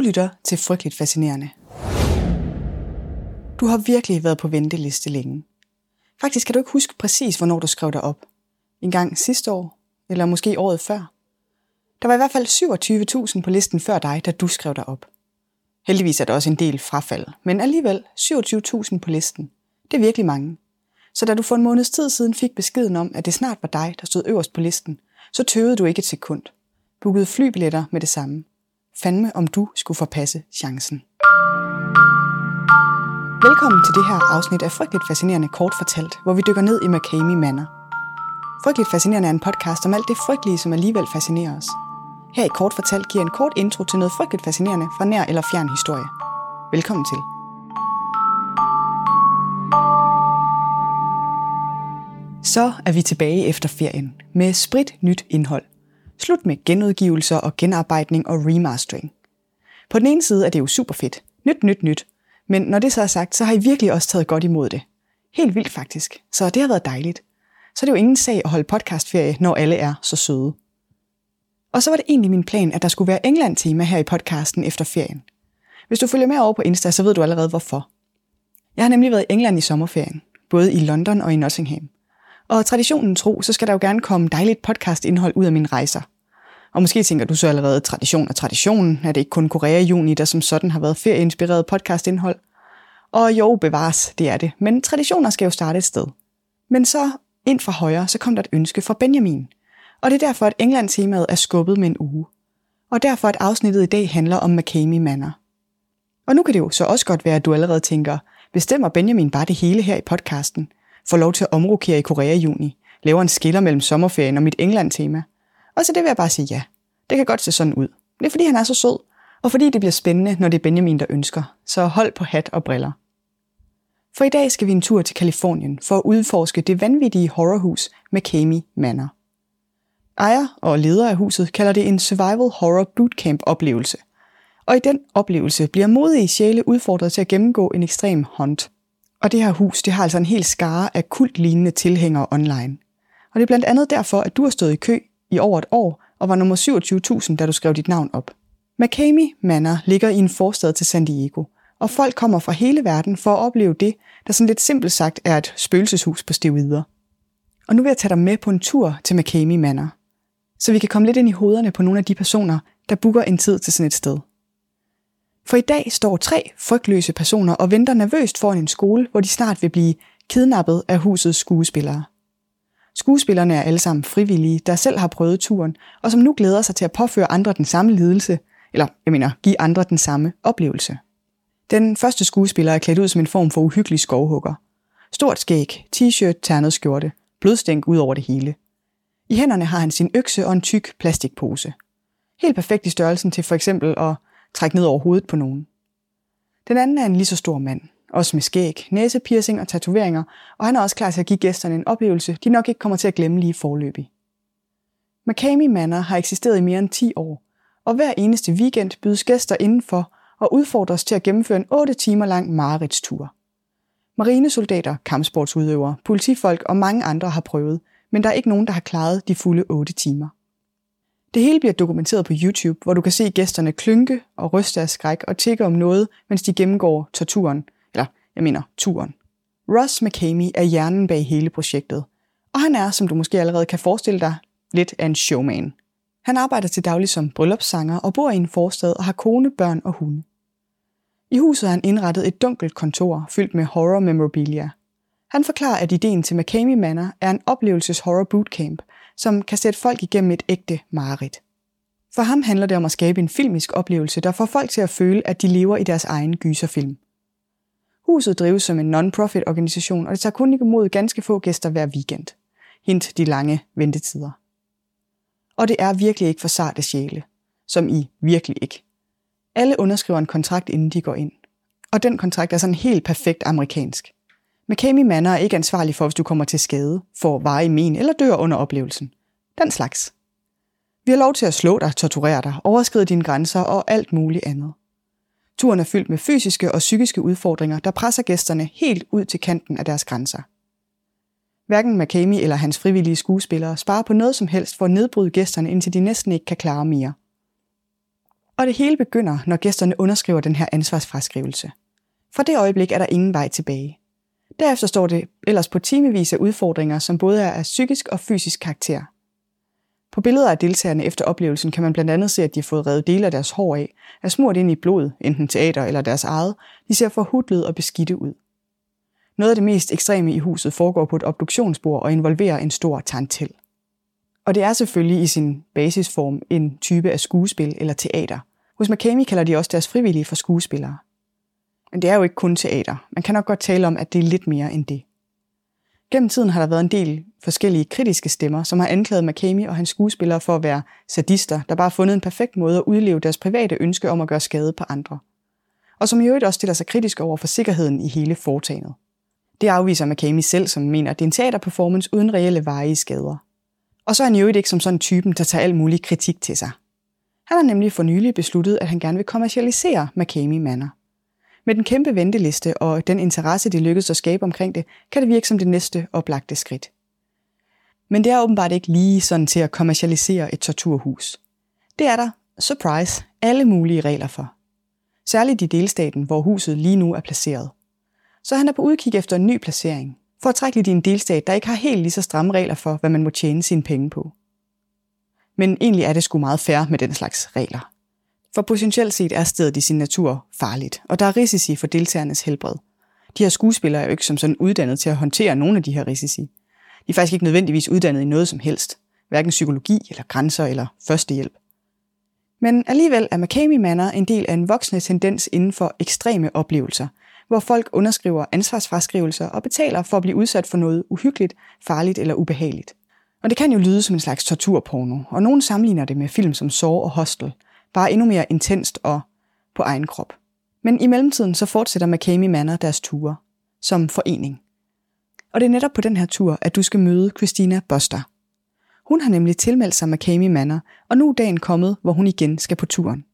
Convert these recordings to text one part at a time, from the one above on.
Du lytter til Frygteligt Fascinerende. Du har virkelig været på venteliste længe. Faktisk kan du ikke huske præcis, hvornår du skrev dig op. En gang sidste år, eller måske året før. Der var i hvert fald 27.000 på listen før dig, da du skrev dig op. Heldigvis er der også en del frafald, men alligevel 27.000 på listen. Det er virkelig mange. Så da du for en måneds tid siden fik beskeden om, at det snart var dig, der stod øverst på listen, så tøvede du ikke et sekund. Bookede flybilletter med det samme. Fandme om du skulle forpasse chancen. Velkommen til det her afsnit af Frygteligt Fascinerende Kort Fortalt, hvor vi dykker ned i McCamey Manor. Frygteligt Fascinerende er en podcast om alt det frygtelige, som alligevel fascinerer os. Her i Kort Fortalt giver en kort intro til noget frygteligt fascinerende fra nær eller fjern historie. Velkommen til. Så er vi tilbage efter ferien med sprit nyt indhold. Slut med genudgivelser og genarbejdning og remastering. På den ene side er det jo super fedt. Nyt, nyt, nyt. Men når det så er sagt, så har I virkelig også taget godt imod det. Helt vildt faktisk. Så det har været dejligt. Så er det jo ingen sag at holde podcastferie, når alle er så søde. Og så var det egentlig min plan, at der skulle være England-tema her i podcasten efter ferien. Hvis du følger med over på Insta, så ved du allerede hvorfor. Jeg har nemlig været i England i sommerferien, både i London og i Nottingham. Og traditionen tro, så skal der jo gerne komme dejligt podcast-indhold ud af mine rejser. Og måske tænker du så allerede, tradition er traditionen, er det ikke kun Korea i juni, der som sådan har været ferieinspireret podcast-indhold. Og jo, bevares, det er det. Men traditioner skal jo starte et sted. Men så ind fra højre, så kom der et ønske fra Benjamin. Og det er derfor, at England-temaet er skubbet med en uge. Og derfor, at afsnittet i dag handler om McCamey Manor. Og nu kan det jo så også godt være, at du allerede tænker, bestemmer Benjamin bare det hele her i podcasten – får lov til at omrokere i Korea i juni, laver en skiller mellem sommerferien og mit England-tema. Og så det vil jeg bare sige ja. Det kan godt se sådan ud. Det er fordi, han er så sød, og fordi det bliver spændende, når det er Benjamin, der ønsker. Så hold på hat og briller. For i dag skal vi en tur til Kalifornien for at udforske det vanvittige horrorhus med Kami Manor. Ejer og leder af huset kalder det en survival horror bootcamp oplevelse. Og i den oplevelse bliver modige sjæle udfordret til at gennemgå en ekstrem hunt – og det her hus, det har altså en hel skare af kultlignende tilhængere online. Og det er blandt andet derfor, at du har stået i kø i over et år og var nummer 27.000, da du skrev dit navn op. McCamey Manor ligger i en forstad til San Diego, og folk kommer fra hele verden for at opleve det, der sådan lidt simpelt sagt er et spøgelseshus på steroider. Og nu vil jeg tage dig med på en tur til McCamey Manor, så vi kan komme lidt ind i hovederne på nogle af de personer, der booker en tid til sådan et sted. For i dag står tre frygtløse personer og venter nervøst foran en skole, hvor de snart vil blive kidnappet af husets skuespillere. Skuespillerne er alle sammen frivillige, der selv har prøvet turen, og som nu glæder sig til at påføre andre den samme lidelse, eller jeg mener, give andre den samme oplevelse. Den første skuespiller er klædt ud som en form for uhyggelig skovhugger. Stort skæg, t-shirt, ternet skjorte, blodstænk ud over det hele. I hænderne har han sin økse og en tyk plastikpose. Helt perfekt i størrelsen til for eksempel at trække ned over hovedet på nogen. Den anden er en lige så stor mand, også med skæg, næsepiercing og tatoveringer, og han er også klar til at give gæsterne en oplevelse, de nok ikke kommer til at glemme lige forløbig. Makami Manor har eksisteret i mere end 10 år, og hver eneste weekend bydes gæster indenfor og udfordres til at gennemføre en 8 timer lang mareridtstur. Marinesoldater, kampsportsudøvere, politifolk og mange andre har prøvet, men der er ikke nogen, der har klaret de fulde 8 timer. Det hele bliver dokumenteret på YouTube, hvor du kan se gæsterne klynke og ryste af skræk og tikke om noget, mens de gennemgår torturen. Jeg mener, turen. Ross McCamey er hjernen bag hele projektet. Og han er, som du måske allerede kan forestille dig, lidt af en showman. Han arbejder til daglig som bryllupssanger og bor i en forstad og har kone, børn og hunde. I huset har han indrettet et dunkelt kontor fyldt med horror memorabilia. Han forklarer, at ideen til McCamey Manor er en oplevelses horror bootcamp, som kan sætte folk igennem et ægte mareridt. For ham handler det om at skabe en filmisk oplevelse, der får folk til at føle, at de lever i deres egen gyserfilm. Huset drives som en non-profit organisation, og det tager kun imod ganske få gæster hver weekend. Hint de lange ventetider. Og det er virkelig ikke for sarte sjæle. Som i virkelig ikke. Alle underskriver en kontrakt, inden de går ind. Og den kontrakt er sådan helt perfekt amerikansk. McCamey Manor er ikke ansvarlig for, hvis du kommer til skade, får veje men eller dør under oplevelsen. Den slags. Vi har lov til at slå dig, torturere dig, overskride dine grænser og alt muligt andet. Turen er fyldt med fysiske og psykiske udfordringer, der presser gæsterne helt ud til kanten af deres grænser. Hverken McCamey eller hans frivillige skuespillere sparer på noget som helst for at nedbryde gæsterne, indtil de næsten ikke kan klare mere. Og det hele begynder, når gæsterne underskriver den her ansvarsfraskrivelse. Fra det øjeblik er der ingen vej tilbage. Derefter står det ellers på timevis af udfordringer, som både er af psykisk og fysisk karakter. På billeder af deltagerne efter oplevelsen kan man blandt andet se, at de har fået revet dele af deres hår af, er smurt ind i blod, enten teater eller deres eget. De ser forhudlet og beskidte ud. Noget af det mest ekstreme i huset foregår på et obduktionsbord og involverer en stor tantel. Og det er selvfølgelig i sin basisform en type af skuespil eller teater. Hos McCamey kalder de også deres frivillige for skuespillere. Men det er jo ikke kun teater. Man kan nok godt tale om, at det er lidt mere end det. Gennem tiden har der været en del forskellige kritiske stemmer, som har anklaget McCamey og hans skuespillere for at være sadister, der bare har fundet en perfekt måde at udleve deres private ønske om at gøre skade på andre. Og som i øvrigt også stiller sig kritisk over for sikkerheden i hele foretagendet. Det afviser McCamey selv, som mener, at det er en teaterperformance uden reelle veje skader. Og så er han jo ikke som sådan typen, der tager al mulig kritik til sig. Han har nemlig for nylig besluttet, at han gerne vil kommercialisere McCamey Manor. Med den kæmpe venteliste og den interesse, det lykkedes at skabe omkring det, kan det virke som det næste oplagte skridt. Men det er åbenbart ikke lige sådan til at kommercialisere et torturhus. Det er der, surprise, alle mulige regler for. Særligt i delstaten, hvor huset lige nu er placeret. Så han er på udkig efter en ny placering, for at trække lidt i en delstat, der ikke har helt lige så stramme regler for, hvad man må tjene sine penge på. Men egentlig er det sgu meget fair med den slags regler. For potentielt set er stedet i sin natur farligt, og der er risici for deltagernes helbred. De her skuespillere er jo ikke som sådan uddannet til at håndtere nogle af de her risici. De er faktisk ikke nødvendigvis uddannet i noget som helst, hverken psykologi eller grænser eller førstehjælp. Men alligevel er McCamey Manor en del af en voksende tendens inden for ekstreme oplevelser, hvor folk underskriver ansvarsfraskrivelser og betaler for at blive udsat for noget uhyggeligt, farligt eller ubehageligt. Og det kan jo lyde som en slags torturporno, og nogen sammenligner det med film som Saw og Hostel – bare endnu mere intenst og på egen krop. Men i mellemtiden så fortsætter McCamey Manor deres ture som forening. Og det er netop på den her tur, at du skal møde Christina Buster. Hun har nemlig tilmeldt sig McCamey Manor, og nu er dagen kommet, hvor hun igen skal på turen.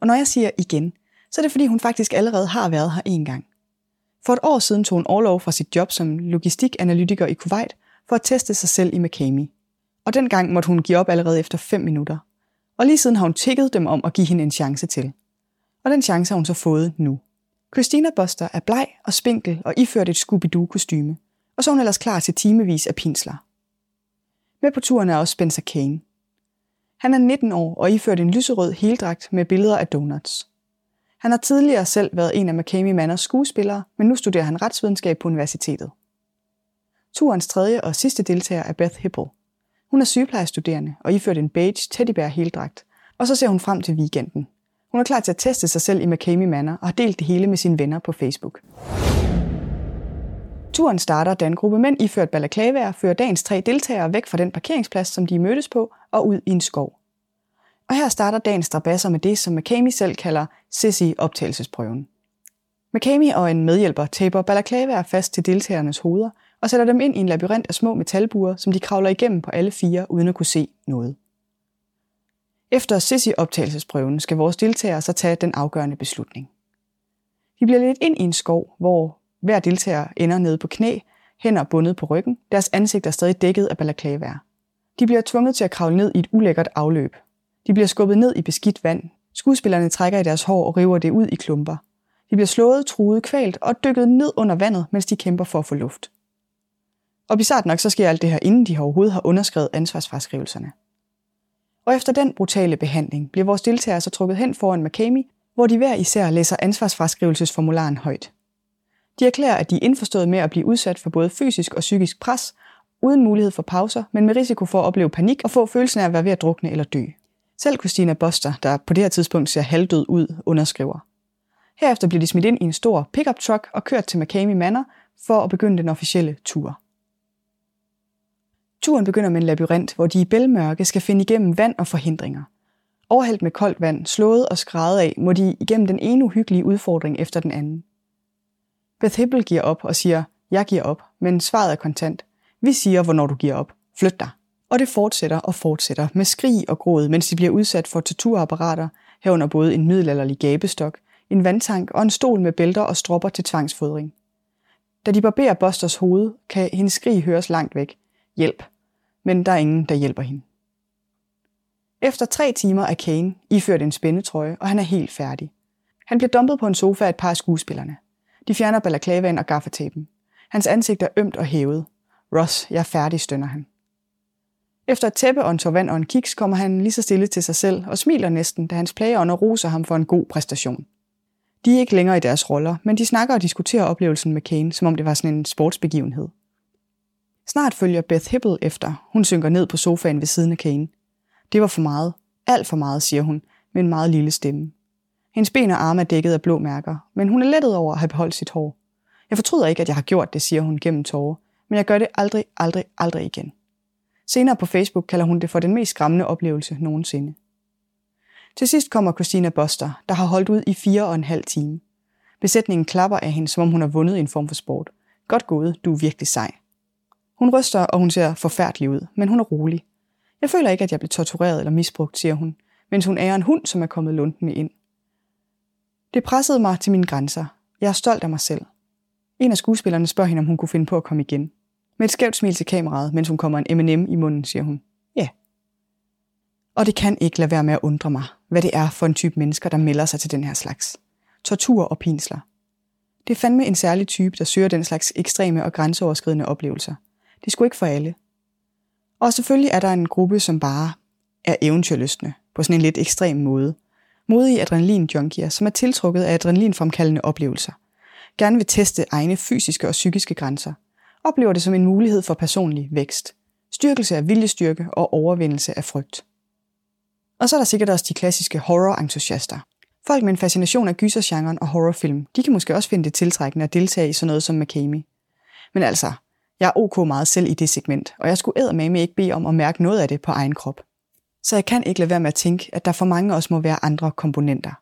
Og når jeg siger igen, så er det fordi hun faktisk allerede har været her en gang. For et år siden tog hun overlov fra sit job som logistikanalytiker i Kuwait for at teste sig selv i McCamey. Og dengang måtte hun give op allerede efter 5 minutter, og lige siden har hun tækket dem om at give hende en chance til. Og den chance har hun så fået nu. Christina Buster er bleg og spinkel og iført et Scooby-Doo-kostyme, og så er hun ellers klar til timevis af pinsler. Med på turen er også Spencer Kane. Han er 19 år og iført en lyserød heldragt med billeder af donuts. Han har tidligere selv været en af McCamey Manners skuespillere, men nu studerer han retsvidenskab på universitetet. Turens tredje og sidste deltager er Beth Hipple. Hun er sygeplejestuderende og iført en beige teddybær heldragt, og så ser hun frem til weekenden. Hun er klar til at teste sig selv i McCamey Manor og har delt det hele med sine venner på Facebook. Turen starter, da en gruppe mænd iført balaklavaer fører dagens tre deltagere væk fra den parkeringsplads, som de mødtes på, og ud i en skov. Og her starter dagens strabasser med det, som McCamey selv kalder Sissy-optagelsesprøven. McCamey og en medhjælper taber balaklavaer fast til deltagernes hoveder, og sætter dem ind i en labyrint af små metalbuer, som de kravler igennem på alle fire, uden at kunne se noget. Efter Sissi-optagelsesprøven skal vores deltagere så tage den afgørende beslutning. De bliver lidt ind i en skov, hvor hver deltager ender nede på knæ, hænder bundet på ryggen, deres ansigt er stadig dækket af balaklavaer. De bliver tvunget til at kravle ned i et ulækkert afløb. De bliver skubbet ned i beskidt vand. Skuespillerne trækker i deres hår og river det ud i klumper. De bliver slået, truet, kvalt og dykket ned under vandet, mens de kæmper for at få luft. Og bizart nok, så sker alt det her, inden de overhovedet har underskrevet ansvarsfraskrivelserne. Og efter den brutale behandling bliver vores deltagere så trukket hen foran McCamey, hvor de hver især læser ansvarsfraskrivelsesformularen højt. De erklærer, at de er indforstået med at blive udsat for både fysisk og psykisk pres, uden mulighed for pauser, men med risiko for at opleve panik og få følelsen af at være ved at drukne eller dø. Selv Christina Boster, der på det her tidspunkt ser halvdød ud, underskriver. Herefter bliver de smidt ind i en stor pickup truck og kørt til McCamey Manor for at begynde den officielle tur. Turen begynder med en labyrint, hvor de i bælmørke skal finde igennem vand og forhindringer. Overhældt med koldt vand, slået og skrædet af, må de igennem den ene uhyggelige udfordring efter den anden. Beth Hibble giver op og siger, jeg giver op, men svaret er kontant. Vi siger, hvornår du giver op. Flyt dig. Og det fortsætter og fortsætter med skrig og gråd, mens de bliver udsat for torturapparater, herunder både en middelalderlig gabestok, en vandtank og en stol med bælter og stropper til tvangsfodring. Da de barberer Busters hoved, kan hendes skrig høres langt væk. Hjælp. Men der er ingen, der hjælper hende. Efter tre timer er Kane iført en spændetrøje, og han er helt færdig. Han bliver dumpet på en sofa af et par af skuespillerne. De fjerner balaklavaen og gaffatapen. Hans ansigt er ømt og hævet. Ross, jeg er færdig, stønner han. Efter et tæppe og en tår vand og en kiks kommer han lige så stille til sig selv og smiler næsten, da hans plageånder roser ham for en god præstation. De er ikke længere i deres roller, men de snakker og diskuterer oplevelsen med Kane, som om det var sådan en sportsbegivenhed. Snart følger Beth Hibble efter. Hun synker ned på sofaen ved siden af Kane. Det var for meget. Alt for meget, siger hun, med en meget lille stemme. Hendes ben og arme er dækket af blå mærker, men hun er lettet over at have beholdt sit hår. Jeg fortryder ikke, at jeg har gjort det, siger hun gennem tårer, men jeg gør det aldrig, aldrig, aldrig igen. Senere på Facebook kalder hun det for den mest skræmmende oplevelse nogensinde. Til sidst kommer Christina Buster, der har holdt ud i fire og en halv time. Besætningen klapper af hende, som om hun har vundet en form for sport. Godt gået, du er virkelig sej. Hun ryster, og hun ser forfærdelig ud, men hun er rolig. Jeg føler ikke, at jeg blev tortureret eller misbrugt, siger hun, mens hun ærer en hund, som er kommet lundende ind. Det pressede mig til mine grænser. Jeg er stolt af mig selv. En af skuespillerne spørger hende, om hun kunne finde på at komme igen. Med et skævt smil til kameraet, mens hun kommer en M&M i munden, siger hun. Ja. Og det kan ikke lade være med at undre mig, hvad det er for en type mennesker, der melder sig til den her slags. Tortur og pinsler. Det er fandme en særlig type, der søger den slags ekstreme og grænseoverskridende oplevelser. Det skulle ikke for alle. Og selvfølgelig er der en gruppe, som bare er eventyrlystne, på sådan en lidt ekstrem måde. Modige adrenalin-junkier, som er tiltrukket af adrenalinfremkaldende oplevelser. Gerne vil teste egne fysiske og psykiske grænser. Oplever det som en mulighed for personlig vækst. Styrkelse af viljestyrke og overvindelse af frygt. Og så er der sikkert også de klassiske horror-entusiaster. Folk med en fascination af gysergenren og horrorfilm, de kan måske også finde det tiltrækkende at deltage i sådan noget som McCamey. Men altså, jeg er ok meget selv i det segment, og jeg skulle med ikke bede om at mærke noget af det på egen krop. Så jeg kan ikke lade være med at tænke, at der for mange også må være andre komponenter,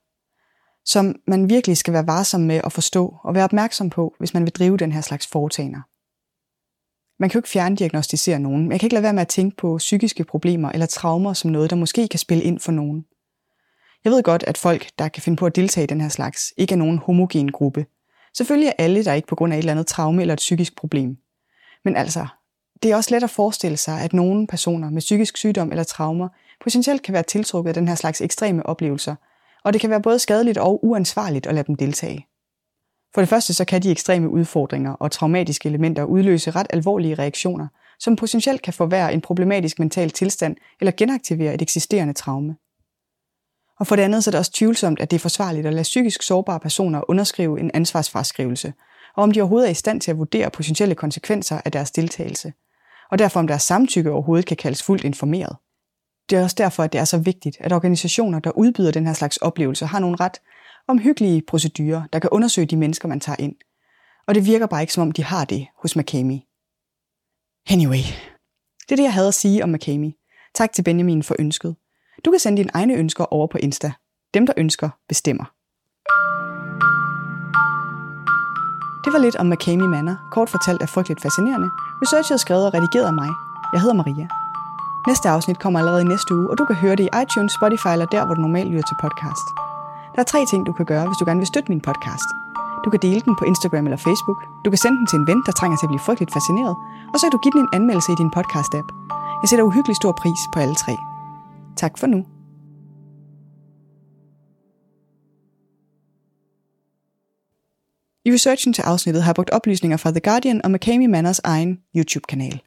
som man virkelig skal være varsom med at forstå og være opmærksom på, hvis man vil drive den her slags foretagender. Man kan jo ikke fjerndiagnostisere nogen, men jeg kan ikke lade være med at tænke på psykiske problemer eller traumer som noget, der måske kan spille ind for nogen. Jeg ved godt, at folk, der kan finde på at deltage i den her slags, ikke er nogen homogen gruppe. Selvfølgelig er alle der ikke på grund af et eller andet traume eller et psykisk problem. Men altså, det er også let at forestille sig, at nogle personer med psykisk sygdom eller traumer potentielt kan være tiltrukket af den her slags ekstreme oplevelser, og det kan være både skadeligt og uansvarligt at lade dem deltage. For det første så kan de ekstreme udfordringer og traumatiske elementer udløse ret alvorlige reaktioner, som potentielt kan forværre en problematisk mental tilstand eller genaktivere et eksisterende traume. Og for det andet så er det også tvivlsomt, at det er forsvarligt at lade psykisk sårbare personer underskrive en ansvarsfraskrivelse, og om de overhovedet er i stand til at vurdere potentielle konsekvenser af deres deltagelse, og derfor om deres samtykke overhovedet kan kaldes fuldt informeret. Det er også derfor, at det er så vigtigt, at organisationer, der udbyder den her slags oplevelser, har nogle ret omhyggelige procedurer, der kan undersøge de mennesker, man tager ind. Og det virker bare ikke, som om de har det hos McCamey. Anyway, det er det, jeg havde at sige om McCamey. Tak til Benjamin for ønsket. Du kan sende dine egne ønsker over på Insta. Dem, der ønsker, bestemmer. Det var lidt om McCamey Manor, kort fortalt er frygteligt fascinerende. Researchet skrevet og redigeret af mig. Jeg hedder Maria. Næste afsnit kommer allerede i næste uge, og du kan høre det i iTunes, Spotify eller der, hvor du normalt lytter til podcast. Der er tre ting, du kan gøre, hvis du gerne vil støtte min podcast. Du kan dele den på Instagram eller Facebook. Du kan sende den til en ven, der trænger til at blive frygteligt fascineret. Og så kan du give den en anmeldelse i din podcast-app. Jeg sætter uhyggelig stor pris på alle tre. Tak for nu. I researchen til afsnittet har jeg brugt oplysninger fra The Guardian og McCamey Manners egen YouTube-kanal.